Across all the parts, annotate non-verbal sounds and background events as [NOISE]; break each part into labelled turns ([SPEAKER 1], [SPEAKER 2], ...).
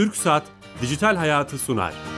[SPEAKER 1] Türk Saat Dijital Hayatı sunar.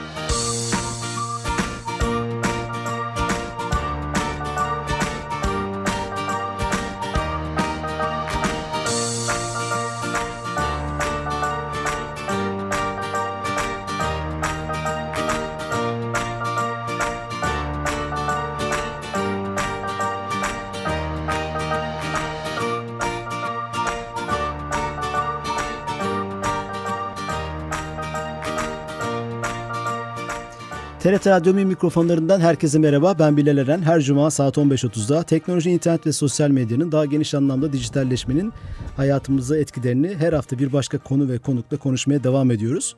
[SPEAKER 2] TRT Radyo mikrofonlarından herkese merhaba. Ben Bilal Eren. Her cuma saat 15.30'da teknoloji, internet ve sosyal medyanın daha geniş anlamda dijitalleşmenin hayatımıza etkilerini her hafta bir başka konu ve konukla konuşmaya devam ediyoruz.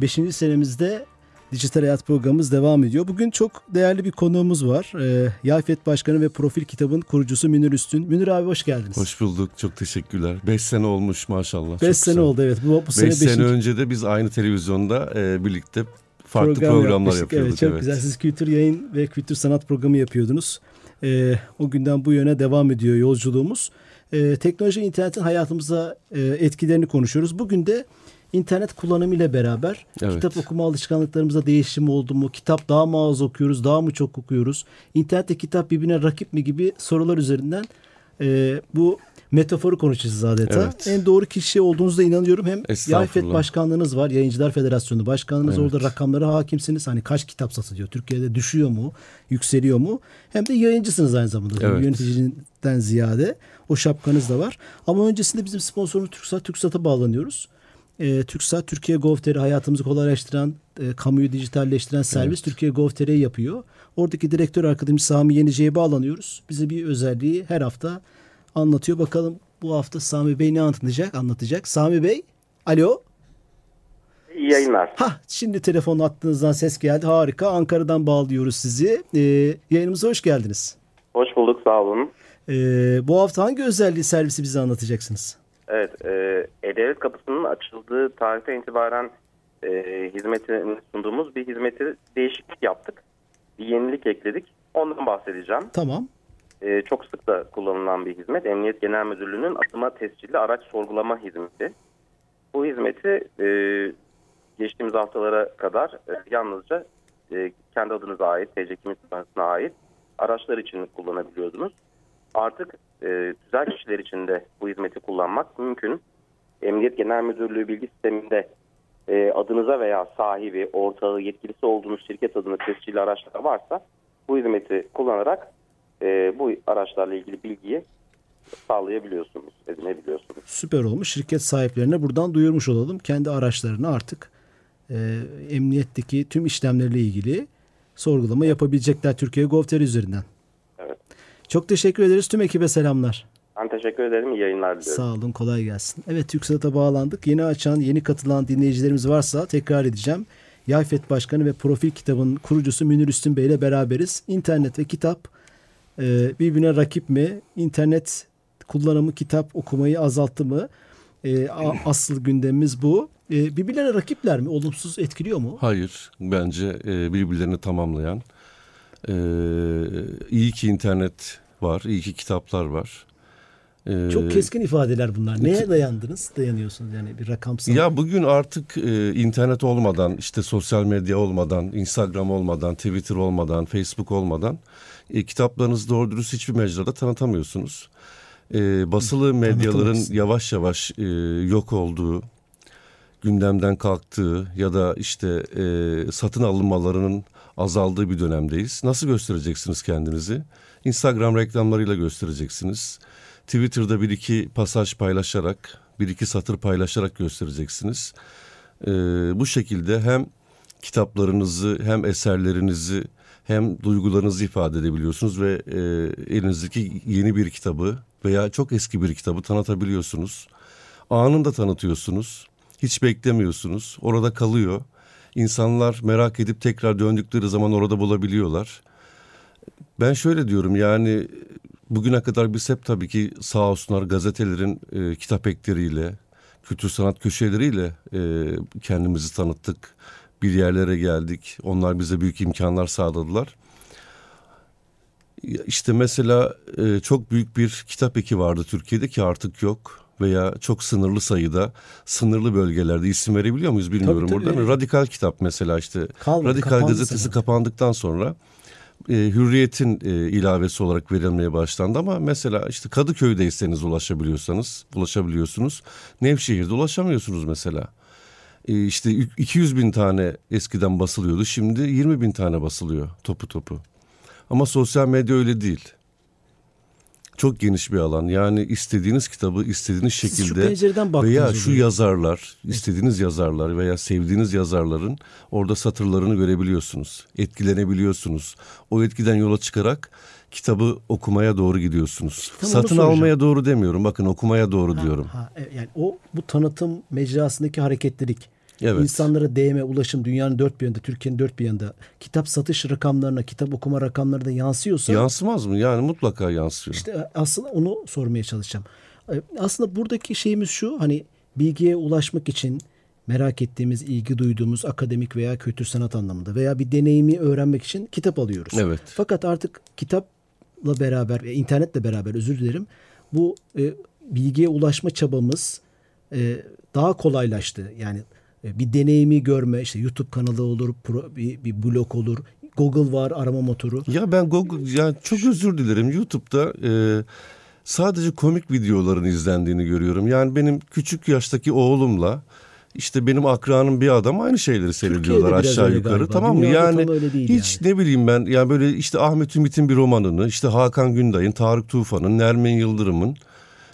[SPEAKER 2] Beşinci senemizde Dijital Hayat programımız devam ediyor. Bugün çok değerli bir konuğumuz var. Ee, Yafet Başkanı ve Profil Kitabın kurucusu Münir Üstün. Münir abi hoş geldiniz.
[SPEAKER 3] Hoş bulduk. Çok teşekkürler. Beş sene olmuş maşallah.
[SPEAKER 2] Beş sene güzel. oldu evet. Bu, bu
[SPEAKER 3] Beş sene, sene önce de biz aynı televizyonda e, birlikte farklı Program programlar yapıyorduk.
[SPEAKER 2] Evet, çok evet. güzel. Siz kültür yayın ve kültür sanat programı yapıyordunuz. Ee, o günden bu yöne devam ediyor yolculuğumuz. Ee, teknoloji internetin hayatımıza e, etkilerini konuşuyoruz. Bugün de internet kullanımı ile beraber evet. kitap okuma alışkanlıklarımızda değişim oldu mu? Kitap daha mı az okuyoruz, daha mı çok okuyoruz? İnternette kitap birbirine rakip mi gibi sorular üzerinden e, bu metaforu konuşacağız adeta. Evet. En doğru kişi olduğunuzda inanıyorum. Hem Yayfet Başkanlığınız var, Yayıncılar Federasyonu Başkanlığınız evet. orada rakamlara hakimsiniz. Hani kaç kitap satılıyor, Türkiye'de düşüyor mu, yükseliyor mu? Hem de yayıncısınız aynı zamanda. Evet. Yöneticiden ziyade o şapkanız da var. Ama öncesinde bizim sponsorumuz TürkSat, TürkSat'a bağlanıyoruz. E, TürkSat, Türkiye Gov.tr hayatımızı kolaylaştıran, e, kamuyu dijitalleştiren servis evet. Türkiye Gov.tr yapıyor. Oradaki direktör arkadaşımız Sami Yenici'ye bağlanıyoruz. Bize bir özelliği her hafta anlatıyor. Bakalım bu hafta Sami Bey ne anlatacak? Anlatacak. Sami Bey, alo.
[SPEAKER 4] İyi yayınlar.
[SPEAKER 2] Ha, şimdi telefon attığınızdan ses geldi. Harika. Ankara'dan bağlıyoruz sizi. Ee, yayınımıza hoş geldiniz.
[SPEAKER 4] Hoş bulduk. Sağ olun.
[SPEAKER 2] Ee, bu hafta hangi özelliği servisi bize anlatacaksınız?
[SPEAKER 4] Evet. E, E-Devlet kapısının açıldığı tarihten itibaren e, hizmetini sunduğumuz bir hizmeti değişiklik yaptık. Bir yenilik ekledik. Ondan bahsedeceğim.
[SPEAKER 2] Tamam
[SPEAKER 4] e, çok sık da kullanılan bir hizmet. Emniyet Genel Müdürlüğü'nün adıma tescilli araç sorgulama hizmeti. Bu hizmeti e, geçtiğimiz haftalara kadar e, yalnızca e, kendi adınıza ait, TC kimlik numarasına ait araçlar için kullanabiliyordunuz. Artık e, tüzel kişiler için de bu hizmeti kullanmak mümkün. Emniyet Genel Müdürlüğü bilgi sisteminde e, adınıza veya sahibi, ortağı, yetkilisi olduğunuz şirket adını tescilli araçlar varsa bu hizmeti kullanarak e, bu araçlarla ilgili bilgiyi sağlayabiliyorsunuz, edinebiliyorsunuz.
[SPEAKER 2] Süper olmuş. Şirket sahiplerine buradan duyurmuş olalım. Kendi araçlarını artık e, emniyetteki tüm işlemlerle ilgili sorgulama yapabilecekler Türkiye Gov.tr üzerinden.
[SPEAKER 4] Evet.
[SPEAKER 2] Çok teşekkür ederiz. Tüm ekibe selamlar.
[SPEAKER 4] Ben teşekkür ederim. İyi yayınlar diliyorum.
[SPEAKER 2] Sağ olun. Kolay gelsin. Evet TürkSat'a bağlandık. Yeni açan, yeni katılan dinleyicilerimiz varsa tekrar edeceğim. Yayfet Başkanı ve Profil Kitabı'nın kurucusu Münir Üstün Bey ile beraberiz. İnternet ve kitap e, birbirine rakip mi? İnternet kullanımı kitap okumayı azalttı mı? E, asıl gündemimiz bu. E, birbirlerine rakipler mi? Olumsuz etkiliyor mu?
[SPEAKER 3] Hayır. Bence e, birbirlerini tamamlayan. E, iyi ki internet var. iyi ki kitaplar var.
[SPEAKER 2] Ee, Çok keskin ifadeler bunlar. Neye dayandınız? Dayanıyorsunuz yani bir rakamsal.
[SPEAKER 3] Ya bugün artık e, internet olmadan, işte sosyal medya olmadan, Instagram olmadan, Twitter olmadan, Facebook olmadan e, kitaplarınızı doğru dürüst hiçbir mecrada tanıtamıyorsunuz. E, basılı medyaların yavaş yavaş e, yok olduğu, gündemden kalktığı ya da işte e, satın alınmalarının azaldığı bir dönemdeyiz. Nasıl göstereceksiniz kendinizi? Instagram reklamlarıyla göstereceksiniz. Twitter'da bir iki pasaj paylaşarak, bir iki satır paylaşarak göstereceksiniz. Ee, bu şekilde hem kitaplarınızı hem eserlerinizi hem duygularınızı ifade edebiliyorsunuz ve e, elinizdeki yeni bir kitabı veya çok eski bir kitabı tanıtabiliyorsunuz. Anında tanıtıyorsunuz. Hiç beklemiyorsunuz. Orada kalıyor. İnsanlar merak edip tekrar döndükleri zaman orada bulabiliyorlar. Ben şöyle diyorum yani bugüne kadar biz hep tabii ki sağ olsunlar gazetelerin e, kitap ekleriyle, kültür sanat köşeleriyle e, kendimizi tanıttık. Bir yerlere geldik. Onlar bize büyük imkanlar sağladılar. İşte mesela e, çok büyük bir kitap eki vardı Türkiye'de ki artık yok. veya çok sınırlı sayıda sınırlı bölgelerde isim verebiliyor muyuz bilmiyorum
[SPEAKER 2] Tabii, tabii.
[SPEAKER 3] burada. Radikal kitap mesela işte
[SPEAKER 2] Kalmadı,
[SPEAKER 3] Radikal gazetesi
[SPEAKER 2] sanırım.
[SPEAKER 3] kapandıktan sonra e, Hürriyet'in e, ilavesi olarak verilmeye başlandı ama mesela işte Kadıköy'deyseniz ulaşabiliyorsanız ulaşabiliyorsunuz. Nevşehir'de ulaşamıyorsunuz mesela. E, işte 200 bin tane eskiden basılıyordu şimdi 20 bin tane basılıyor topu topu. Ama sosyal medya öyle değil. Çok geniş bir alan. Yani istediğiniz kitabı istediğiniz
[SPEAKER 2] Siz şu
[SPEAKER 3] şekilde
[SPEAKER 2] baktınız
[SPEAKER 3] veya şu yazarlar, istediğiniz yazarlar veya sevdiğiniz yazarların orada satırlarını görebiliyorsunuz. Etkilenebiliyorsunuz. O etkiden yola çıkarak kitabı okumaya doğru gidiyorsunuz.
[SPEAKER 2] Tam
[SPEAKER 3] Satın almaya doğru demiyorum. Bakın okumaya doğru diyorum.
[SPEAKER 2] Ha, e, yani o bu tanıtım mecrasındaki hareketlilik.
[SPEAKER 3] Evet.
[SPEAKER 2] İnsanlara değme, ulaşım dünyanın dört bir yanında, Türkiye'nin dört bir yanında kitap satış rakamlarına, kitap okuma rakamlarına yansıyorsa
[SPEAKER 3] Yansımaz mı? Yani mutlaka yansıyor.
[SPEAKER 2] işte aslında onu sormaya çalışacağım. E, Aslında buradaki şeyimiz şu hani bilgiye ulaşmak için merak ettiğimiz, ilgi duyduğumuz akademik veya kültür sanat anlamında veya bir deneyimi öğrenmek için kitap alıyoruz.
[SPEAKER 3] Evet.
[SPEAKER 2] Fakat artık kitapla beraber ve internetle beraber özür dilerim bu e, bilgiye ulaşma çabamız e, daha kolaylaştı. Yani e, bir deneyimi görme işte YouTube kanalı olur, pro- bir, bir blog olur, Google var arama motoru.
[SPEAKER 3] Ya ben Google ya çok özür dilerim YouTube'da e, sadece komik videoların izlendiğini görüyorum. Yani benim küçük yaştaki oğlumla işte benim akranım bir adam aynı şeyleri seyrediyorlar aşağı yukarı
[SPEAKER 2] galiba.
[SPEAKER 3] tamam mı? Yani hiç ne bileyim ben ya böyle işte Ahmet Ümit'in bir romanını işte Hakan Günday'ın, Tarık Tufan'ın, Nermin Yıldırım'ın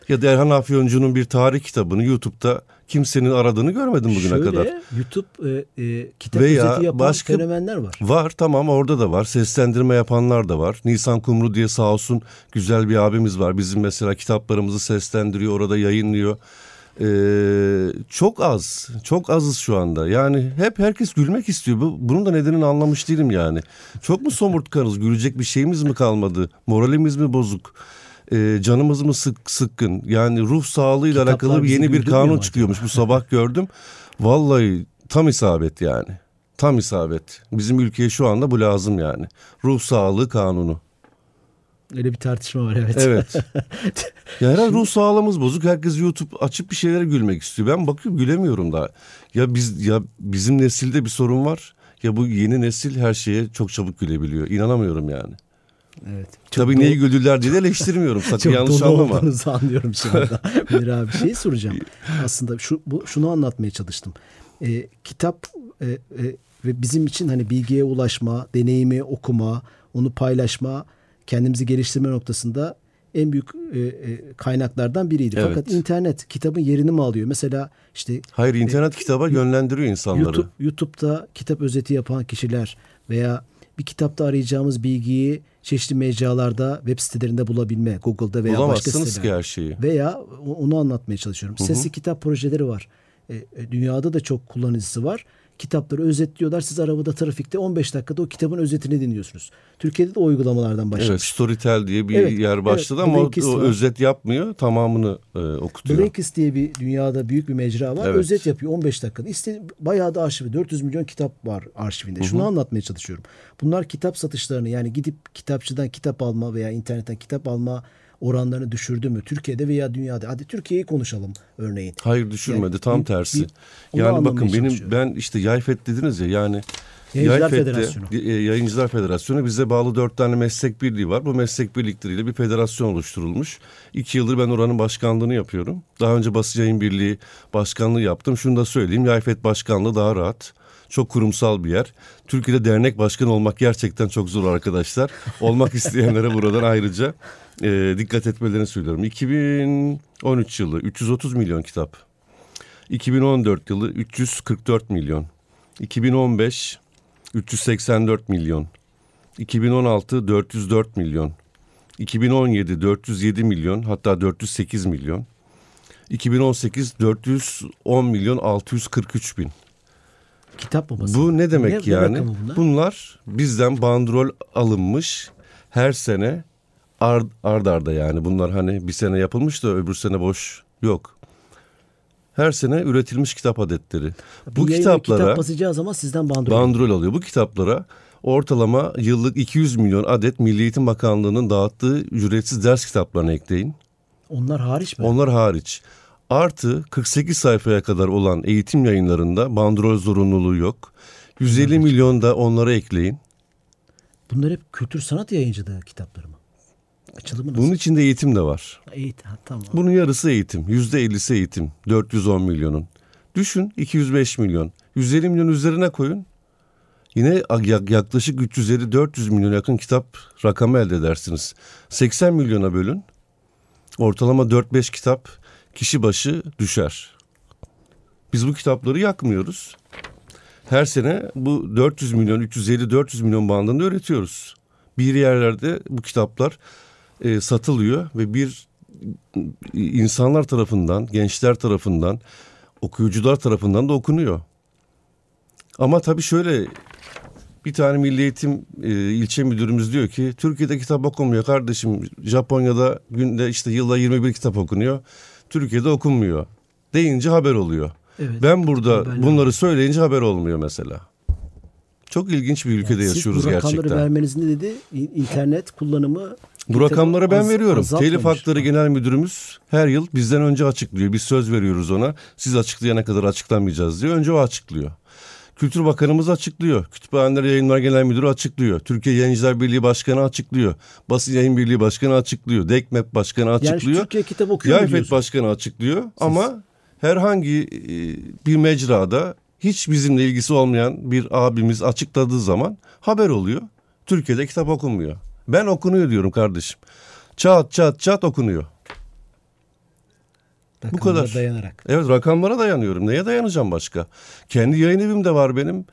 [SPEAKER 3] ya da Erhan Afyoncu'nun bir tarih kitabını YouTube'da kimsenin aradığını görmedim bugüne
[SPEAKER 2] Şöyle
[SPEAKER 3] kadar.
[SPEAKER 2] YouTube e, e, kitap
[SPEAKER 3] Veya
[SPEAKER 2] özeti yapan
[SPEAKER 3] başka-
[SPEAKER 2] fenomenler var.
[SPEAKER 3] Var tamam orada da var. Seslendirme yapanlar da var. Nisan Kumru diye sağ olsun güzel bir abimiz var. Bizim mesela kitaplarımızı seslendiriyor, orada yayınlıyor. Ee, çok az, çok azız şu anda. Yani hep herkes gülmek istiyor. Bu, bunun da nedenini anlamış değilim yani. Çok mu somurtkanız? Gülecek bir şeyimiz mi kalmadı? Moralimiz mi bozuk? Ee, canımız mı sık, sıkkın? Yani ruh sağlığıyla
[SPEAKER 2] Kitaplar
[SPEAKER 3] alakalı yeni bir kanun çıkıyormuş. Bu sabah [LAUGHS] gördüm. Vallahi tam isabet yani. Tam isabet. Bizim ülkeye şu anda bu lazım yani. Ruh sağlığı kanunu.
[SPEAKER 2] Öyle bir tartışma var evet.
[SPEAKER 3] Evet. [LAUGHS] ya herhalde ruh sağlığımız bozuk. Herkes YouTube açıp bir şeylere gülmek istiyor. Ben bakıyorum gülemiyorum daha. Ya biz ya bizim nesilde bir sorun var. Ya bu yeni nesil her şeye çok çabuk gülebiliyor. İnanamıyorum yani.
[SPEAKER 2] evet.
[SPEAKER 3] Tabii
[SPEAKER 2] dolu-
[SPEAKER 3] neyi güldürdüler diye eleştirmiyorum. [LAUGHS] Sakın
[SPEAKER 2] Çok
[SPEAKER 3] yanlış
[SPEAKER 2] dolu
[SPEAKER 3] anlama.
[SPEAKER 2] olduğunuzu anlıyorum şu [LAUGHS] anda. Münir abi şey soracağım. Aslında şu bu, şunu anlatmaya çalıştım. Ee, kitap e, e, ve bizim için hani bilgiye ulaşma, deneyimi okuma, onu paylaşma, kendimizi geliştirme noktasında en büyük e, e, kaynaklardan biriydi.
[SPEAKER 3] Evet.
[SPEAKER 2] Fakat internet kitabın yerini mi alıyor? Mesela işte
[SPEAKER 3] Hayır internet kitaba yönlendiriyor insanları.
[SPEAKER 2] YouTube, YouTube'da kitap özeti yapan kişiler veya bir kitapta arayacağımız bilgiyi çeşitli mecralarda, web sitelerinde bulabilme, Google'da veya başka sitelerde.
[SPEAKER 3] ki her şeyi.
[SPEAKER 2] Veya onu anlatmaya çalışıyorum. Sesli kitap projeleri var. E, e, dünyada da çok kullanıcısı var. Kitapları özetliyorlar. Siz arabada trafikte 15 dakikada o kitabın özetini dinliyorsunuz. Türkiye'de de o uygulamalardan başlamış.
[SPEAKER 3] Evet Storytel diye bir
[SPEAKER 2] Evet,
[SPEAKER 3] yer başladı
[SPEAKER 2] evet,
[SPEAKER 3] ama o,
[SPEAKER 2] Blinkist
[SPEAKER 3] o
[SPEAKER 2] var.
[SPEAKER 3] özet yapmıyor. Tamamını e, okutuyor.
[SPEAKER 2] Blinkist diye bir dünyada büyük bir mecra var.
[SPEAKER 3] Evet.
[SPEAKER 2] Özet yapıyor 15 dakikada. İşte bayağı da arşivi 400 milyon kitap var arşivinde. Şunu anlatmaya çalışıyorum. Bunlar kitap satışlarını yani gidip kitapçıdan kitap alma veya internetten kitap alma oranlarını düşürdü mü? Türkiye'de veya dünyada. Hadi Türkiye'yi konuşalım örneğin.
[SPEAKER 3] Hayır düşürmedi
[SPEAKER 2] Yani
[SPEAKER 3] tam
[SPEAKER 2] bir-
[SPEAKER 3] tersi.
[SPEAKER 2] bir-
[SPEAKER 3] yani bakın benim ben işte Yayfet dediniz ya yani
[SPEAKER 2] Yayıncılar
[SPEAKER 3] Yayfet'te,
[SPEAKER 2] Federasyonu.
[SPEAKER 3] e, Yayıncılar Federasyonu bize bağlı dört tane meslek birliği var. Bu meslek birlikleriyle bir federasyon oluşturulmuş. İki yıldır ben oranın başkanlığını yapıyorum. Daha önce Basın Yayın Birliği başkanlığı yaptım. Şunu da söyleyeyim Yayfet başkanlığı daha rahat. Çok kurumsal bir yer. Türkiye'de dernek başkanı olmak gerçekten çok zor arkadaşlar. Olmak isteyenlere buradan ayrıca e, dikkat etmelerini söylüyorum. 2013 yılı 330 milyon kitap. 2014 yılı 344 milyon. 2015 384 milyon. 2016 404 milyon. 2017 407 milyon hatta 408 milyon. 2018 410 milyon 643 bin.
[SPEAKER 2] Kitap mı basın?
[SPEAKER 3] Bu ne demek
[SPEAKER 2] Ne- ne
[SPEAKER 3] yani?
[SPEAKER 2] rakamı bunlar?
[SPEAKER 3] bunlar bizden bandrol alınmış her sene ard, ard arda yani bunlar hani bir sene yapılmış da öbür sene boş yok. Her sene üretilmiş kitap adetleri. Bu
[SPEAKER 2] Bir yayına
[SPEAKER 3] kitaplara
[SPEAKER 2] kitap basacağı zaman sizden bandrol.
[SPEAKER 3] bandrol alıyor. Bu kitaplara ortalama yıllık 200 milyon adet Milli Eğitim Bakanlığı'nın dağıttığı ücretsiz ders kitaplarını ekleyin.
[SPEAKER 2] Onlar hariç mi?
[SPEAKER 3] Onlar hariç. Artı 48 sayfaya kadar olan eğitim yayınlarında bandrol zorunluluğu yok. 150 milyon da onlara ekleyin.
[SPEAKER 2] Bunlar hep kültür sanat yayıncılığı kitapları mı? Açılımı nasıl?
[SPEAKER 3] Bunun içinde eğitim de var.
[SPEAKER 2] Eğitim. Tamam.
[SPEAKER 3] Bunun yarısı eğitim. Yüzde ellisi eğitim. 410 milyonun. Düşün 205 milyon. 150 milyon üzerine koyun. Yine yaklaşık 350-400 milyon yakın kitap rakamı elde edersiniz. 80 milyona bölün. Ortalama 4-5 kitap kişi başı düşer. Biz bu kitapları yakmıyoruz. Her sene bu 400 milyon, 350-400 milyon bandında üretiyoruz. Bir yerlerde bu kitaplar e, satılıyor ve bir insanlar tarafından, gençler tarafından, okuyucular tarafından da okunuyor. Ama tabii şöyle bir tane milli eğitim e, ilçe müdürümüz diyor ki Türkiye'de kitap okunmuyor kardeşim. Japonya'da günde işte yılda 21 kitap okunuyor. Türkiye'de okunmuyor. Deyince haber oluyor. Evet, ben burada bunları söyleyince haber olmuyor mesela. Çok ilginç bir ülkede yani yaşıyoruz gerçekten. Siz bu rakamları
[SPEAKER 2] vermeniz ne dedi? İnternet kullanımı
[SPEAKER 3] bu rakamları ben az, veriyorum. Telif Hakları Genel Müdürümüz her yıl bizden önce açıklıyor. Biz söz veriyoruz ona. Siz açıklayana kadar açıklamayacağız diyor. Önce o açıklıyor. Kültür Bakanımız açıklıyor. Kütüphaneler Yayınlar Genel Müdürü açıklıyor. Türkiye Yayıncılar Birliği Başkanı açıklıyor. Basın Yayın Birliği Başkanı açıklıyor. DEKMEP Başkanı açıklıyor. Yani
[SPEAKER 2] Türkiye kitap okuyor
[SPEAKER 3] Yayfet Başkanı açıklıyor. Siz... Ama herhangi e, bir mecrada hiç bizimle ilgisi olmayan bir abimiz açıkladığı zaman haber oluyor. Türkiye'de kitap okunmuyor. Ben okunuyor diyorum kardeşim. Çat çat çat okunuyor.
[SPEAKER 2] Rakamlara Bu kadar. dayanarak.
[SPEAKER 3] Evet rakamlara dayanıyorum. Neye dayanacağım başka? Kendi yayın evim de var benim.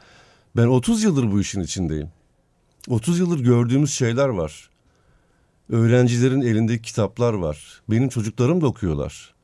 [SPEAKER 3] Ben 30 yıldır bu işin içindeyim. 30 yıldır gördüğümüz şeyler var. Öğrencilerin elindeki kitaplar var. Benim çocuklarım da okuyorlar.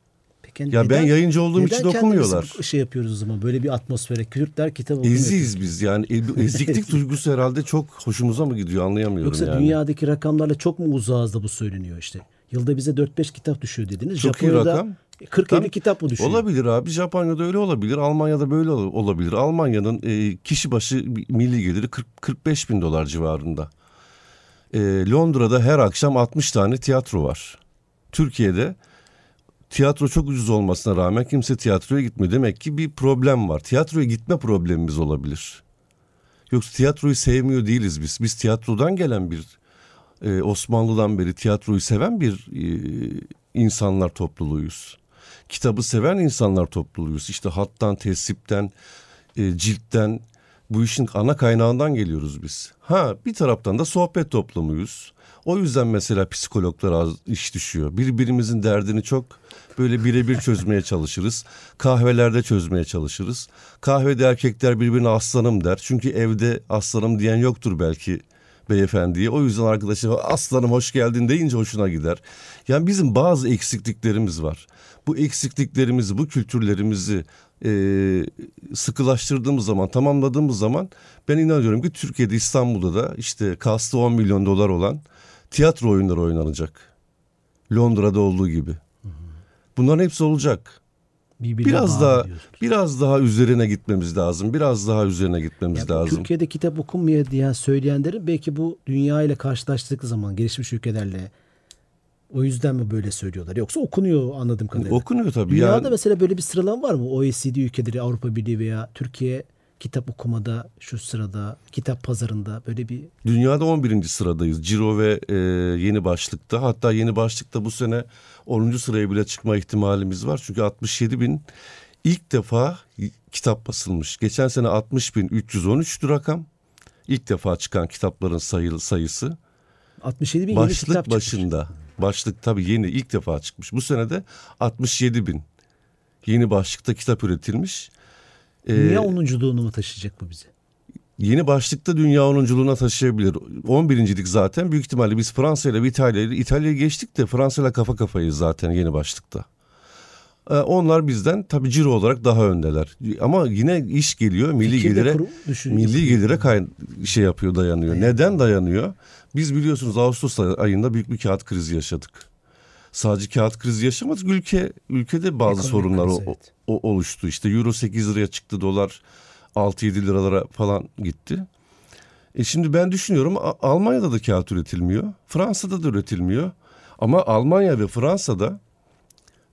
[SPEAKER 3] Peki, ya neden, ben yayıncı olduğum için okumuyorlar.
[SPEAKER 2] şey yapıyoruz o zaman böyle bir atmosfere. Kürtler kitap okumuyor.
[SPEAKER 3] Eziyiz biz yani. E, eziklik [LAUGHS] duygusu herhalde çok hoşumuza mı gidiyor anlayamıyorum
[SPEAKER 2] Yoksa
[SPEAKER 3] yani.
[SPEAKER 2] dünyadaki rakamlarla çok mu uzağız da bu söyleniyor işte. Yılda bize 4-5 kitap düşüyor dediniz.
[SPEAKER 3] Çok Japonya'da iyi rakam.
[SPEAKER 2] 40-50 kitap mı düşüyor?
[SPEAKER 3] Olabilir abi. Japonya'da öyle olabilir. Almanya'da böyle olabilir. Almanya'nın e, kişi başı milli geliri 40, 45 bin dolar civarında. E, Londra'da her akşam 60 tane tiyatro var. Türkiye'de tiyatro çok ucuz olmasına rağmen kimse tiyatroya gitmiyor. Demek ki bir problem var. Tiyatroya gitme problemimiz olabilir. Yoksa tiyatroyu sevmiyor değiliz biz. Biz tiyatrodan gelen bir e, Osmanlı'dan beri tiyatroyu seven bir e, insanlar topluluğuyuz. Kitabı seven insanlar topluluğuyuz. İşte hattan, tesipten, e, ciltten bu işin ana kaynağından geliyoruz biz. Ha bir taraftan da sohbet toplumuyuz. O yüzden mesela psikologlar az iş düşüyor. Birbirimizin derdini çok böyle birebir çözmeye çalışırız. Kahvelerde çözmeye çalışırız. Kahvede erkekler birbirine aslanım der. Çünkü evde aslanım diyen yoktur belki beyefendiye. O yüzden arkadaşım aslanım hoş geldin deyince hoşuna gider. Yani bizim bazı eksikliklerimiz var. Bu eksikliklerimizi, bu kültürlerimizi e, sıkılaştırdığımız zaman, tamamladığımız zaman ben inanıyorum ki Türkiye'de İstanbul'da da işte kastı 10 milyon dolar olan tiyatro oyunları oynanacak. Londra'da olduğu gibi. Bunların hepsi olacak. Birbirine biraz daha biraz daha üzerine gitmemiz lazım. Biraz daha üzerine gitmemiz ya, lazım.
[SPEAKER 2] Türkiye'de kitap okunmuyor diye söyleyenlerin belki bu dünya ile karşılaştığı zaman gelişmiş ülkelerle o yüzden mi böyle söylüyorlar? Yoksa okunuyor anladığım kadarıyla.
[SPEAKER 3] Okunuyor tabii.
[SPEAKER 2] Dünyada yani... mesela böyle bir sıralama var mı? OECD ülkeleri, Avrupa Birliği veya Türkiye kitap okumada şu sırada, kitap pazarında böyle bir...
[SPEAKER 3] Dünyada 11. sıradayız. Ciro ve e, yeni başlıkta. Hatta yeni başlıkta bu sene 10. sıraya bile çıkma ihtimalimiz var. Çünkü 67 bin ilk defa kitap basılmış. Geçen sene 60 bin 313'tü rakam. İlk defa çıkan kitapların sayılı sayısı.
[SPEAKER 2] 67 bin
[SPEAKER 3] Başlık
[SPEAKER 2] yeni kitap
[SPEAKER 3] başında.
[SPEAKER 2] Çıkmış.
[SPEAKER 3] Başlık tabii yeni ilk defa çıkmış. Bu sene de 67 bin yeni başlıkta kitap üretilmiş.
[SPEAKER 2] Dünya ee, onunculuğunu mu taşıyacak bu bize?
[SPEAKER 3] Yeni başlıkta dünya onunculuğuna taşıyabilir. 11. zaten büyük ihtimalle biz Fransa ile İtalya ile İtalya'yı geçtik de Fransa ile kafa kafayız zaten yeni başlıkta. Ee, onlar bizden tabii ciro olarak daha öndeler. Ama yine iş geliyor milli Fikirde gelire milli gelire kay şey yapıyor dayanıyor. Evet. Neden dayanıyor? Biz biliyorsunuz Ağustos ayında büyük bir kağıt krizi yaşadık. Sadece kağıt krizi yaşamadık. Ülke ülkede bazı Ekonomik sorunlar kriz, o, evet. o, oluştu. İşte euro 8 liraya çıktı, dolar 6-7 liralara falan gitti. E şimdi ben düşünüyorum Almanya'da da kağıt üretilmiyor. Fransa'da da üretilmiyor. Ama Almanya ve Fransa'da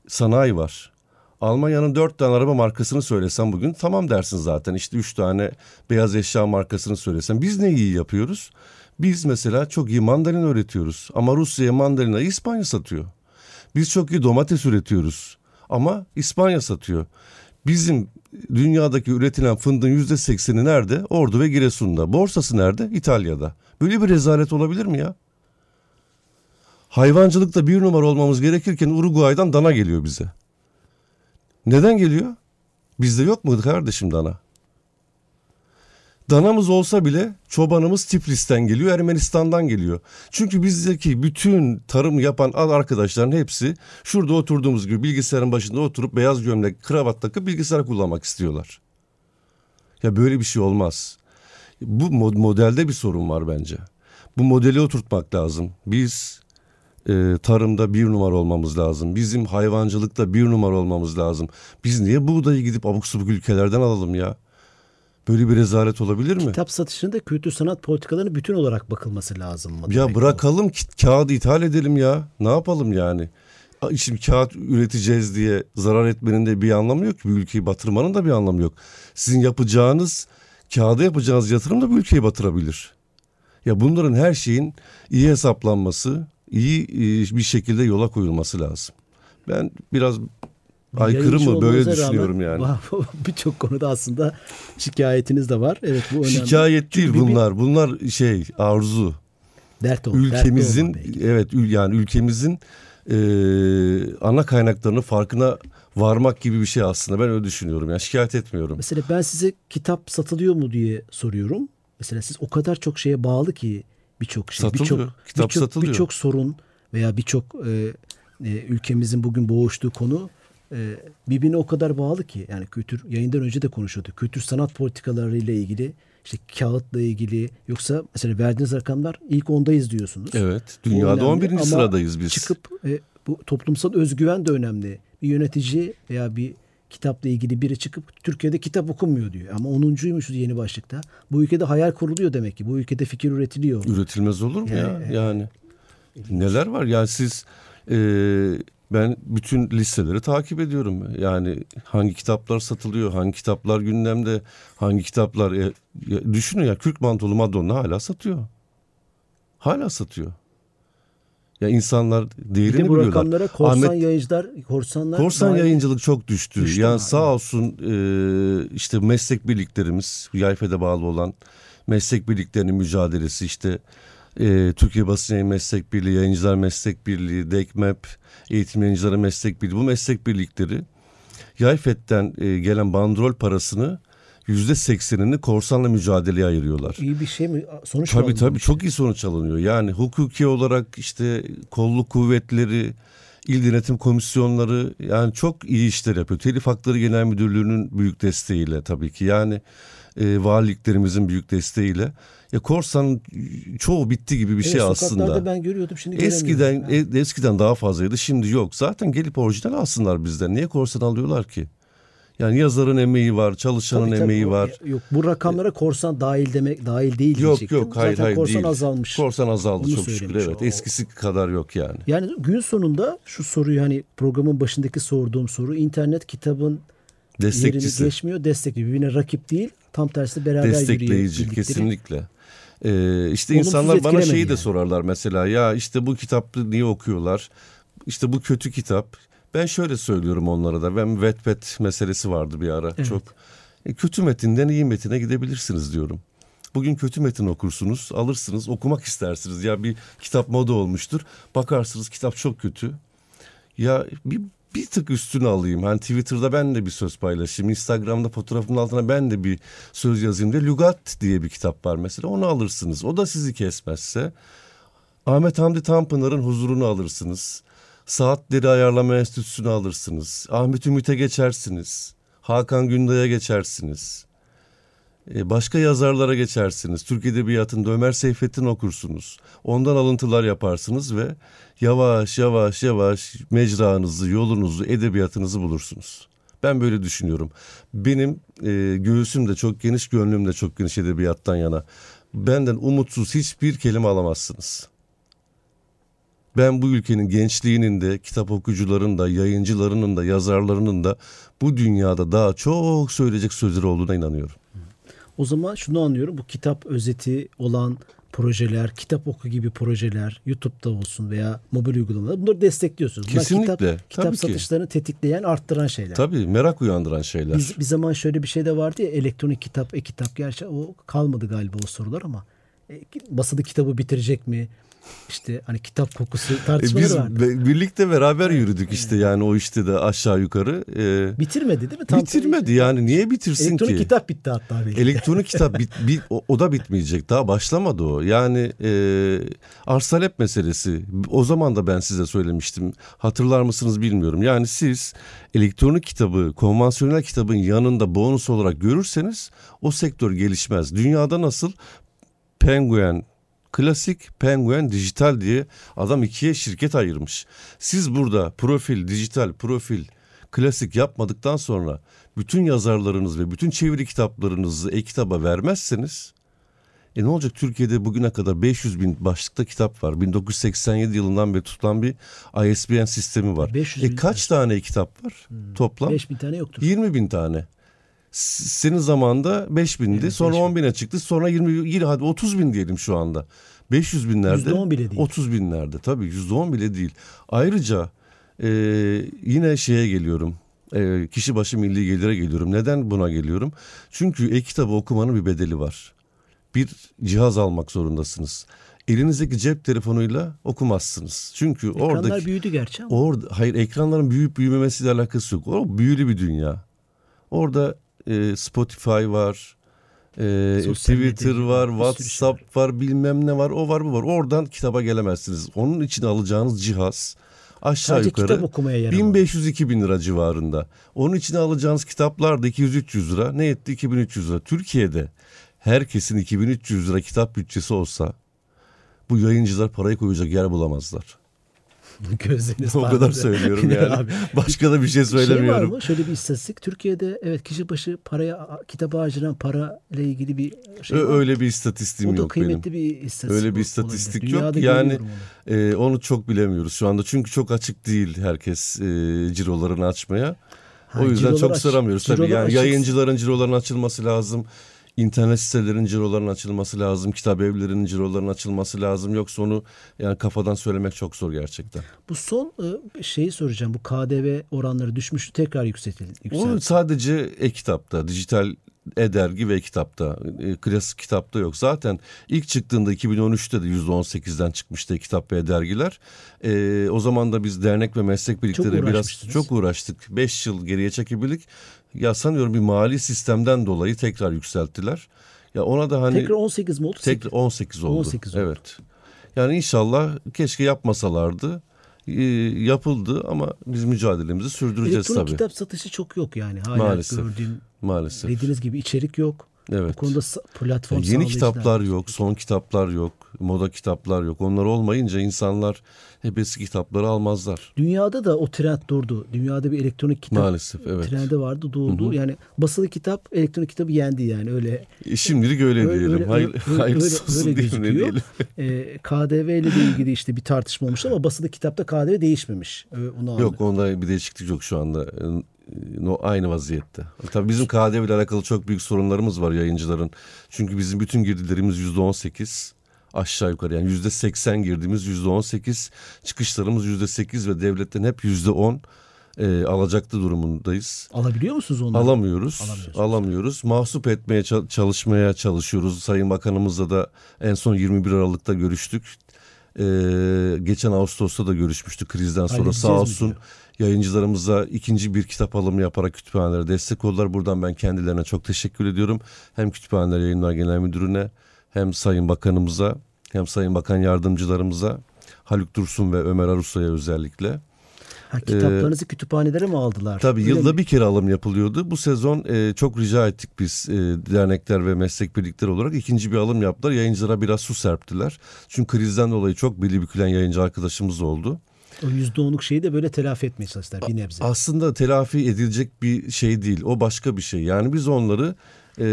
[SPEAKER 3] sanayi var. Almanya'nın dört tane araba markasını söylesem bugün tamam dersin zaten. İşte üç tane beyaz eşya markasını söylesem. Biz ne iyi yapıyoruz? Biz mesela çok iyi mandalina üretiyoruz. Ama Rusya'ya mandalinayı İspanya satıyor. Biz çok iyi domates üretiyoruz. Ama İspanya satıyor. Bizim dünyadaki üretilen fındığın yüzde sekseni nerede? Ordu ve Giresun'da. Borsası nerede? İtalya'da. Böyle bir rezalet olabilir mi ya? Hayvancılıkta bir numara olmamız gerekirken Uruguay'dan dana geliyor bize. Neden geliyor? Bizde yok mu kardeşim dana? Danamız olsa bile çobanımız Tiflis'ten geliyor, Ermenistan'dan geliyor. Çünkü bizdeki bütün tarım yapan arkadaşların hepsi şurada oturduğumuz gibi bilgisayarın başında oturup beyaz gömlek, kravat takıp bilgisayar kullanmak istiyorlar. Ya böyle bir şey olmaz. Bu modelde bir sorun var bence. Bu modeli oturtmak lazım. Biz e, tarımda bir numara olmamız lazım. Bizim hayvancılıkta bir numara olmamız lazım. Biz niye buğdayı gidip abuk subuk ülkelerden alalım ya? Böyle bir rezalet olabilir mi?
[SPEAKER 2] Kitap satışında kültür sanat politikalarının bütün olarak bakılması lazım mı?
[SPEAKER 3] Ya bırakalım ki kağıdı ithal edelim ya. Ne yapalım yani? Şimdi kağıt üreteceğiz diye zarar etmenin de bir anlamı yok ki. Bir ülkeyi batırmanın da bir anlamı yok. Sizin yapacağınız, kağıda yapacağınız yatırım da bu ülkeyi batırabilir. Ya bunların her şeyin iyi hesaplanması, iyi bir şekilde yola koyulması lazım. Ben biraz aykırı mı böyle düşünüyorum yani. [LAUGHS]
[SPEAKER 2] Birçok konuda aslında şikayetiniz de var. Evet bu önemli.
[SPEAKER 3] Şikayet değil Çünkü bunlar. Bir... Bunlar şey arzu.
[SPEAKER 2] Dert ol.
[SPEAKER 3] Ülkemizin
[SPEAKER 2] dert
[SPEAKER 3] evet yani ülkemizin e, ana kaynaklarının farkına varmak gibi bir şey aslında. Ben öyle düşünüyorum. Yani şikayet etmiyorum.
[SPEAKER 2] Mesela ben size kitap satılıyor mu diye soruyorum. Mesela siz o kadar çok şeye bağlı ki birçok şey, birçok birçok birçok sorun veya birçok e, e, ülkemizin bugün boğuştuğu konu e, birbirine o kadar bağlı ki yani kültür yayından önce de konuşuyorduk. Kültür sanat politikalarıyla ilgili işte kağıtla ilgili yoksa mesela verdiğiniz rakamlar ilk ondayız diyorsunuz.
[SPEAKER 3] Evet. Dünyada 11. sıradayız biz.
[SPEAKER 2] Çıkıp e, bu toplumsal özgüven de önemli. Bir yönetici veya bir kitapla ilgili biri çıkıp Türkiye'de kitap okunmuyor diyor. Ama 10.ymuşuz yeni başlıkta. Bu ülkede hayal kuruluyor demek ki. Bu ülkede fikir üretiliyor.
[SPEAKER 3] Üretilmez olur mu yani, ya? Yani. Neler var? Yani siz e, ben bütün listeleri takip ediyorum. Yani hangi kitaplar satılıyor, hangi kitaplar gündemde, hangi kitaplar... E, ya, düşünün ya Kürk Mantolu Madonna hala satıyor. Hala satıyor. Ya insanlar değerini bir de bu biliyorlar.
[SPEAKER 2] rakamlara korsan Ahmet, yayıncılar, korsanlar...
[SPEAKER 3] Korsan yayıncılık çok düştü. düştü yani sağ olsun e, işte meslek birliklerimiz, Yayfe'de bağlı olan meslek birliklerinin mücadelesi işte e, Türkiye Basın Yayın Meslek Birliği, Yayıncılar Meslek Birliği, DEKMEP, Eğitim Yayıncıları Meslek Birliği bu meslek birlikleri Yayfet'ten e, gelen bandrol parasını yüzde seksenini korsanla mücadeleye ayırıyorlar.
[SPEAKER 2] İyi bir şey mi? Sonuç
[SPEAKER 3] Tabii tabii çok iyi sonuç alınıyor. Yani hukuki olarak işte kolluk kuvvetleri, il denetim komisyonları yani çok iyi işler yapıyor. Telif Hakları Genel Müdürlüğü'nün büyük desteğiyle tabii ki. Yani e, valiliklerimizin büyük desteğiyle. Ya korsan çoğu bitti gibi bir evet, şey aslında.
[SPEAKER 2] ben görüyordum şimdi
[SPEAKER 3] Eskiden e, eskiden daha fazlaydı şimdi yok. Zaten gelip orijinal alsınlar bizden. Niye korsan alıyorlar ki? Yani yazarın emeği var, çalışanın tabii, tabii, emeği var.
[SPEAKER 2] Yok bu rakamlara korsan dahil demek dahil değil
[SPEAKER 3] Yok yok hayır
[SPEAKER 2] Zaten
[SPEAKER 3] hayır
[SPEAKER 2] korsan
[SPEAKER 3] değil.
[SPEAKER 2] azalmış.
[SPEAKER 3] Korsan azaldı Onu çok şükür evet. O. Eskisi kadar yok yani.
[SPEAKER 2] Yani gün sonunda şu soruyu hani programın başındaki sorduğum soru internet kitabın Destekçisi. yerini geçmiyor, destekliyor. Birbirine rakip değil, tam tersi beraber
[SPEAKER 3] Destekleyici kesinlikle. Ee, işte Olumsuz insanlar bana şeyi yani. de sorarlar mesela ya işte bu kitabı niye okuyorlar? İşte bu kötü kitap. Ben şöyle söylüyorum onlara da. Ben Wattpad meselesi vardı bir ara. Evet. Çok e, kötü metinden iyi metine gidebilirsiniz diyorum. Bugün kötü metin okursunuz, alırsınız, okumak istersiniz. Ya bir kitap moda olmuştur. Bakarsınız kitap çok kötü. Ya bir bir tık üstüne alayım. Hani Twitter'da ben de bir söz paylaşayım. Instagram'da fotoğrafımın altına ben de bir söz yazayım diye. Lugat diye bir kitap var mesela. Onu alırsınız. O da sizi kesmezse. Ahmet Hamdi Tanpınar'ın huzurunu alırsınız. Saatleri Ayarlama Enstitüsü'nü alırsınız. Ahmet Ümit'e geçersiniz. Hakan Günday'a geçersiniz. Ee, başka yazarlara geçersiniz. Türk Edebiyatı'nda Ömer Seyfettin okursunuz. Ondan alıntılar yaparsınız ve yavaş yavaş yavaş mecranızı, yolunuzu, edebiyatınızı bulursunuz. Ben böyle düşünüyorum. Benim e, göğsüm de çok geniş, gönlüm de çok geniş edebiyattan yana. Benden umutsuz hiçbir kelime alamazsınız. Ben bu ülkenin gençliğinin de, kitap okuyucuların da, yayıncılarının da, yazarlarının da bu dünyada daha çok söyleyecek sözleri olduğuna inanıyorum.
[SPEAKER 2] O zaman şunu anlıyorum. Bu kitap özeti olan projeler, kitap oku gibi projeler YouTube'da olsun veya mobil uygulamalar bunları destekliyorsunuz. Bunlar
[SPEAKER 3] Kesinlikle,
[SPEAKER 2] kitap, kitap
[SPEAKER 3] tabii ki.
[SPEAKER 2] satışlarını tetikleyen, arttıran şeyler.
[SPEAKER 3] Tabii merak uyandıran şeyler.
[SPEAKER 2] Biz, bir zaman şöyle bir şey de vardı ya elektronik kitap, e-kitap. Gerçi o kalmadı galiba o sorular ama e, basılı kitabı bitirecek mi? İşte hani kitap kokusu
[SPEAKER 3] E,
[SPEAKER 2] tartışmaları
[SPEAKER 3] biz
[SPEAKER 2] vardı.
[SPEAKER 3] be- birlikte beraber yürüdük işte yani o işte de aşağı yukarı. E,
[SPEAKER 2] Bitirmedi değil mi? Tam
[SPEAKER 3] bitirmedi yani niye bitirsin
[SPEAKER 2] Elektronik
[SPEAKER 3] ki?
[SPEAKER 2] kitap bitti hatta belki.
[SPEAKER 3] Elektronik [LAUGHS] kitap bit, bit- o, o da bitmeyecek. Daha başlamadı o. Yani e, arz talep meselesi. O zaman da ben size söylemiştim. Hatırlar mısınız bilmiyorum. Yani siz elektronik kitabı konvansiyonel kitabın yanında bonus olarak görürseniz o sektör gelişmez. Dünyada nasıl Penguin klasik Penguin dijital diye adam ikiye şirket ayırmış. Siz burada profil, dijital profil, klasik yapmadıktan sonra bütün yazarlarınız ve bütün çeviri kitaplarınızı e-kitaba vermezseniz e ne olacak Türkiye'de bugüne kadar 500 bin başlıkta kitap var. 1987 yılından beri tutulan bir ISBN sistemi var.
[SPEAKER 2] 500
[SPEAKER 3] E kaç tane e-kitap var toplam?
[SPEAKER 2] 5 bin tane yoktur.
[SPEAKER 3] 20 bin tane. Senin zamanda 5 bindi.
[SPEAKER 2] Evet,
[SPEAKER 3] sonra
[SPEAKER 2] 5 bin.
[SPEAKER 3] 10 bine çıktı. Sonra 20, yine hadi 30 bin diyelim şu anda. 500 binlerde.
[SPEAKER 2] %10 bile değil.
[SPEAKER 3] 30 binlerde tabii %10 bile değil. Ayrıca e, yine şeye geliyorum. E, kişi başı milli gelire geliyorum. Neden buna geliyorum? Çünkü e-kitabı okumanın bir bedeli var. Bir cihaz almak zorundasınız. Elinizdeki cep telefonuyla okumazsınız. Çünkü
[SPEAKER 2] Ekranlar
[SPEAKER 3] oradaki
[SPEAKER 2] büyüdü gerçi ama.
[SPEAKER 3] Orada hayır ekranların büyüyüp büyümemesiyle alakası yok. O büyülü bir dünya. Orada e, Spotify var, e,
[SPEAKER 2] Sosyal
[SPEAKER 3] Twitter var,
[SPEAKER 2] var, bir sürü
[SPEAKER 3] WhatsApp var, bilmem ne var, o var bu var. Oradan kitaba gelemezsiniz. Onun için alacağınız cihaz aşağı
[SPEAKER 2] Sadece
[SPEAKER 3] yukarı
[SPEAKER 2] kitap okumaya yaramalı.
[SPEAKER 3] 1500-2000 lira civarında. Onun için alacağınız kitaplar da 200-300 lira. Ne etti 2300 lira. Türkiye'de herkesin 2300 lira kitap bütçesi olsa bu yayıncılar parayı koyacak yer bulamazlar.
[SPEAKER 2] Gözleriniz
[SPEAKER 3] O kadar söylüyorum [LAUGHS] yani.
[SPEAKER 2] Abi,
[SPEAKER 3] Başka da bir şey
[SPEAKER 2] Şey var
[SPEAKER 3] söylemiyorum.
[SPEAKER 2] mı? Şöyle bir istatistik. Türkiye'de evet kişi başı paraya kitaba harcanan para ile ilgili bir şey var.
[SPEAKER 3] Öyle bir istatistiğim
[SPEAKER 2] O da
[SPEAKER 3] yok benim.
[SPEAKER 2] kıymetli bir istatistik.
[SPEAKER 3] Öyle bir
[SPEAKER 2] olabilir.
[SPEAKER 3] istatistik yok.
[SPEAKER 2] Dünyada
[SPEAKER 3] Yani
[SPEAKER 2] onu.
[SPEAKER 3] e, onu çok bilemiyoruz şu anda. Çünkü çok açık değil herkes e, cirolarını açmaya.
[SPEAKER 2] Ha,
[SPEAKER 3] o yüzden çok
[SPEAKER 2] aç-
[SPEAKER 3] sıramıyoruz. Tabii yani
[SPEAKER 2] açık-
[SPEAKER 3] yayıncıların cirolarının açılması lazım. İnternet sitelerinin cirolarının açılması lazım. Kitap evlerinin cirolarının açılması lazım. Yoksa onu yani kafadan söylemek çok zor gerçekten.
[SPEAKER 2] Bu son e, şeyi soracağım. Bu KDV oranları düşmüştü. Tekrar yükseltildi.
[SPEAKER 3] O
[SPEAKER 2] yükseldi.
[SPEAKER 3] sadece e-kitapta, dijital e-dergi ve e-kitapta, e, klasik kitapta yok. Zaten ilk çıktığında 2013'te de %18'den çıkmıştı e-kitap ve e-dergiler. E, o zaman da biz dernek ve meslek birlikleri biraz çok uğraştık. 5 yıl geriye çekebildik. Ya sanıyorum bir mali sistemden dolayı tekrar yükselttiler. Ya ona da hani
[SPEAKER 2] Tekrar 18 mi oldu?
[SPEAKER 3] tekrar 18 oldu.
[SPEAKER 2] 18 oldu.
[SPEAKER 3] Evet. Yani inşallah keşke yapmasalardı. E, yapıldı ama biz mücadelemizi sürdüreceğiz
[SPEAKER 2] Elektronik
[SPEAKER 3] tabii.
[SPEAKER 2] kitap satışı çok yok yani. Hala
[SPEAKER 3] Maalesef.
[SPEAKER 2] gördüğüm
[SPEAKER 3] Maalesef.
[SPEAKER 2] dediğiniz gibi içerik yok.
[SPEAKER 3] Evet.
[SPEAKER 2] Bu konuda platform
[SPEAKER 3] Yeni
[SPEAKER 2] sağlayıcılar
[SPEAKER 3] kitaplar yok, son kitaplar yok, moda kitaplar yok. Onlar olmayınca insanlar hep eski kitapları almazlar.
[SPEAKER 2] Dünyada da o trend durdu. Dünyada bir elektronik kitap
[SPEAKER 3] Maalesef evet.
[SPEAKER 2] trendi vardı durdu. Yani basılı kitap elektronik kitabı yendi yani öyle.
[SPEAKER 3] E, Şimdilik öyle,
[SPEAKER 2] Öyle-
[SPEAKER 3] diyelim.
[SPEAKER 2] öyle-
[SPEAKER 3] Hayır,
[SPEAKER 2] öyle-
[SPEAKER 3] hayırlısı
[SPEAKER 2] öyle-
[SPEAKER 3] olsun
[SPEAKER 2] öyle
[SPEAKER 3] diyelim, ne diyelim.
[SPEAKER 2] Ee, KDV ile de ilgili işte bir tartışma olmuş ama basılı kitapta KDV değişmemiş. Onu anladım.
[SPEAKER 3] Yok onda bir değişiklik yok şu anda. E, No, aynı vaziyette. Tabii bizim KDV ile alakalı çok büyük sorunlarımız var yayıncıların. Çünkü bizim bütün girdilerimiz yüzde on sekiz aşağı yukarı yani yüzde seksen girdiğimiz yüzde on sekiz çıkışlarımız yüzde sekiz ve devletten hep yüzde on e, alacaklı durumundayız.
[SPEAKER 2] Alabiliyor musunuz onları?
[SPEAKER 3] Alamıyoruz. Alamıyoruz. Mahsup etmeye çal- çalışmaya çalışıyoruz. Sayın Bakanımızla da en son 21 Aralık'ta görüştük. Ee, geçen Ağustos'ta da görüşmüştük krizden sonra. Sağ olsun
[SPEAKER 2] diyor?
[SPEAKER 3] Yayıncılarımıza ikinci bir kitap alımı yaparak kütüphanelere destek oldular. Buradan ben kendilerine çok teşekkür ediyorum. Hem Kütüphaneler Yayınlar Genel Müdürü'ne hem Sayın Bakanımıza hem Sayın Bakan Yardımcılarımıza Haluk Dursun ve Ömer Arusa'ya özellikle.
[SPEAKER 2] Ha, kitaplarınızı kütüphanelere mi aldılar?
[SPEAKER 3] Ee, Tabii
[SPEAKER 2] Öyle
[SPEAKER 3] yılda
[SPEAKER 2] mi?
[SPEAKER 3] bir kere alım yapılıyordu. Bu sezon e, çok rica ettik biz e, dernekler ve meslek birlikleri olarak ikinci bir alım yaptılar. Yayıncılara biraz su serptiler. Çünkü krizden dolayı çok beli bükülen yayıncı arkadaşımız oldu.
[SPEAKER 2] O %10'luk şeyi de böyle telafi etmeye çalıştılar bir nebze.
[SPEAKER 3] Aslında telafi edilecek bir şey değil. O başka bir şey. Yani biz onları e,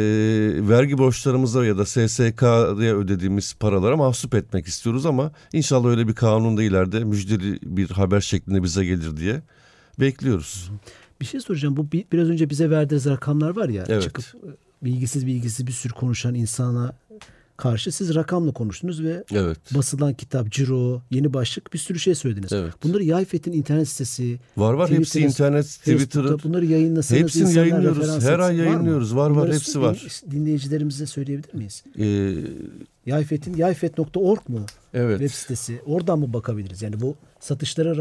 [SPEAKER 3] vergi borçlarımıza ya da SSK'ya ödediğimiz paralara mahsup etmek istiyoruz ama inşallah öyle bir kanun da ileride müjdeli bir haber şeklinde bize gelir diye bekliyoruz.
[SPEAKER 2] Bir şey soracağım. Bu bi- biraz önce bize verdiğiniz rakamlar var ya.
[SPEAKER 3] Evet.
[SPEAKER 2] Çıkıp e, bilgisiz bilgisiz bir sürü konuşan insana karşı siz rakamla konuştunuz ve
[SPEAKER 3] Evet.
[SPEAKER 2] basılan kitap, ciro, yeni başlık bir sürü şey söylediniz.
[SPEAKER 3] Evet.
[SPEAKER 2] Bunları Yayfet'in internet sitesi,
[SPEAKER 3] Var var hepsi internet.
[SPEAKER 2] Facebook'ta bunları yayınlasanız
[SPEAKER 3] Hepsini yayınlıyoruz. Her ay.
[SPEAKER 2] Var
[SPEAKER 3] yayınlıyoruz. Var, var,
[SPEAKER 2] Bunları
[SPEAKER 3] hepsi var.
[SPEAKER 2] Dinleyicilerimize söyleyebilir miyiz?
[SPEAKER 3] Ee,
[SPEAKER 2] Yayfet'in yayfet.org mu
[SPEAKER 3] evet.
[SPEAKER 2] web sitesi? Oradan mı bakabiliriz? Yani bu satışlara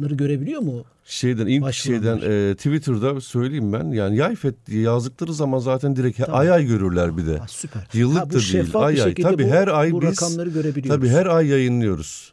[SPEAKER 2] rakamları görebiliyor mu?
[SPEAKER 3] Şeyden ilk
[SPEAKER 2] Başvuranlar.
[SPEAKER 3] şeyden e, Twitter'da söyleyeyim ben. Yani Yayfet diye yazdıkları zaman zaten direkt
[SPEAKER 2] Tamam.
[SPEAKER 3] ay ay görürler bir de.
[SPEAKER 2] Ha, süper.
[SPEAKER 3] Yıllık
[SPEAKER 2] Ha, bu
[SPEAKER 3] da değil. Ay ay. Tabii
[SPEAKER 2] bu-
[SPEAKER 3] her ay
[SPEAKER 2] bu
[SPEAKER 3] biz
[SPEAKER 2] rakamları görebiliyoruz.
[SPEAKER 3] Tabii her ay yayınlıyoruz.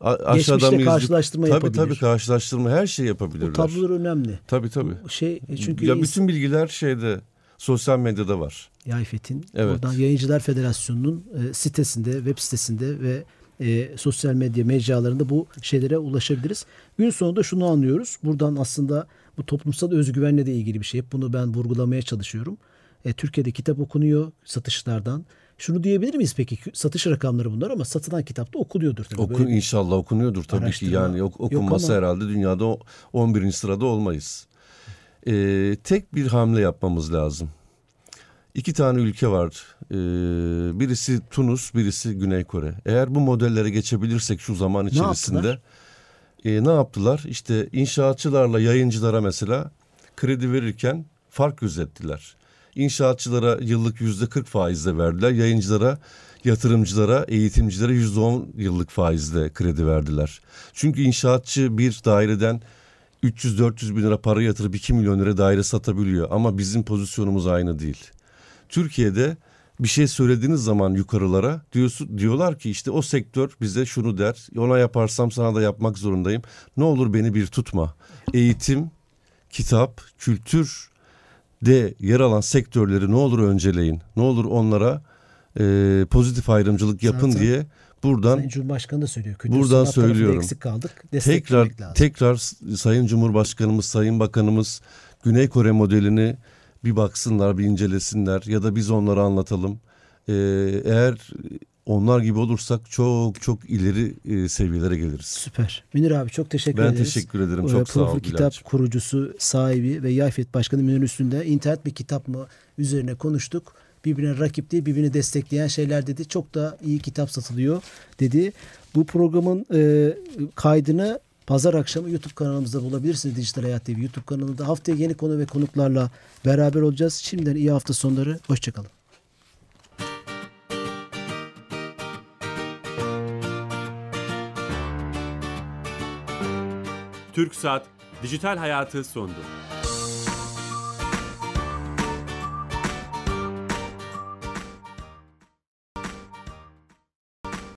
[SPEAKER 3] A- aşağıdan
[SPEAKER 2] Geçmişle
[SPEAKER 3] mı yazdık?
[SPEAKER 2] karşılaştırma
[SPEAKER 3] tabii,
[SPEAKER 2] yapabilir.
[SPEAKER 3] Tabii karşılaştırma her şey
[SPEAKER 2] Bu
[SPEAKER 3] yapabilirler.
[SPEAKER 2] tablolar önemli.
[SPEAKER 3] Tabii tabii.
[SPEAKER 2] Şey e, çünkü
[SPEAKER 3] ya bütün bilgiler şeyde sosyal medyada var.
[SPEAKER 2] Yayfet'in
[SPEAKER 3] Evet.
[SPEAKER 2] oradan Yayıncılar Federasyonu'nun e, sitesinde, web sitesinde ve e, sosyal medya mecralarında bu şeylere ulaşabiliriz. Gün sonunda şunu anlıyoruz. Buradan aslında bu toplumsal özgüvenle de ilgili bir şey. Hep bunu ben vurgulamaya çalışıyorum. E, Türkiye'de kitap okunuyor satışlardan. Şunu diyebilir miyiz peki? Satış rakamları bunlar ama satılan kitap da okuluyordur tabii.
[SPEAKER 3] Okun
[SPEAKER 2] Böyle
[SPEAKER 3] inşallah okunuyordur tabii ki. Yani ok-
[SPEAKER 2] yok
[SPEAKER 3] okunmasa
[SPEAKER 2] ama-
[SPEAKER 3] herhalde dünyada o- 11. sırada olmayız. Ee, tek bir hamle yapmamız lazım. İki tane ülke var. Ee, birisi Tunus, birisi Güney Kore. Eğer bu modellere geçebilirsek şu zaman içerisinde
[SPEAKER 2] yaptılar?
[SPEAKER 3] e, ne yaptılar? İşte inşaatçılarla yayıncılara mesela kredi verirken fark gözettiler. İnşaatçılara yıllık yüzde 40 faizle verdiler. Yayıncılara, yatırımcılara, eğitimcilere yüzde 10 yıllık faizle kredi verdiler. Çünkü inşaatçı bir daireden 300-400 bin lira para yatırıp 2 milyon lira daire satabiliyor. Ama bizim pozisyonumuz aynı değil. Türkiye'de bir şey söylediğiniz zaman yukarılara diyorsun, diyorlar ki işte o sektör bize şunu der. Ona yaparsam sana da yapmak zorundayım. Ne olur beni bir tutma. Eğitim, kitap, kültür de yer alan sektörleri ne olur önceleyin. Ne olur onlara e, pozitif ayrımcılık yapın
[SPEAKER 2] Zaten
[SPEAKER 3] diye buradan
[SPEAKER 2] Sayın Cumhurbaşkanı da söylüyor. Kültür
[SPEAKER 3] Buradan söylüyorum.
[SPEAKER 2] Eksik kaldık.
[SPEAKER 3] tekrar
[SPEAKER 2] lazım.
[SPEAKER 3] tekrar Sayın Cumhurbaşkanımız, Sayın Bakanımız Güney Kore modelini bir baksınlar, bir incelesinler ya da biz onlara anlatalım. Ee, eğer onlar gibi olursak çok çok ileri e, seviyelere geliriz.
[SPEAKER 2] Süper. Münir abi çok teşekkür
[SPEAKER 3] Ben
[SPEAKER 2] ederiz.
[SPEAKER 3] teşekkür ederim.
[SPEAKER 2] Ee,
[SPEAKER 3] Çok sağ ol
[SPEAKER 2] Kitap
[SPEAKER 3] Bilal'cim.
[SPEAKER 2] kurucusu, sahibi ve Yayfet Başkanı Münir Üstünde internet bir kitap mı üzerine konuştuk. Birbirine rakip değil, birbirini destekleyen şeyler dedi. Çok da iyi kitap satılıyor dedi. Bu programın e, kaydını pazar akşamı YouTube kanalımızda bulabilirsiniz. Dijital Hayat TV YouTube kanalında. Haftaya yeni konu ve konuklarla beraber olacağız. Şimdiden iyi hafta sonları. Hoşçakalın.
[SPEAKER 1] TürkSat Dijital Hayatı sondu.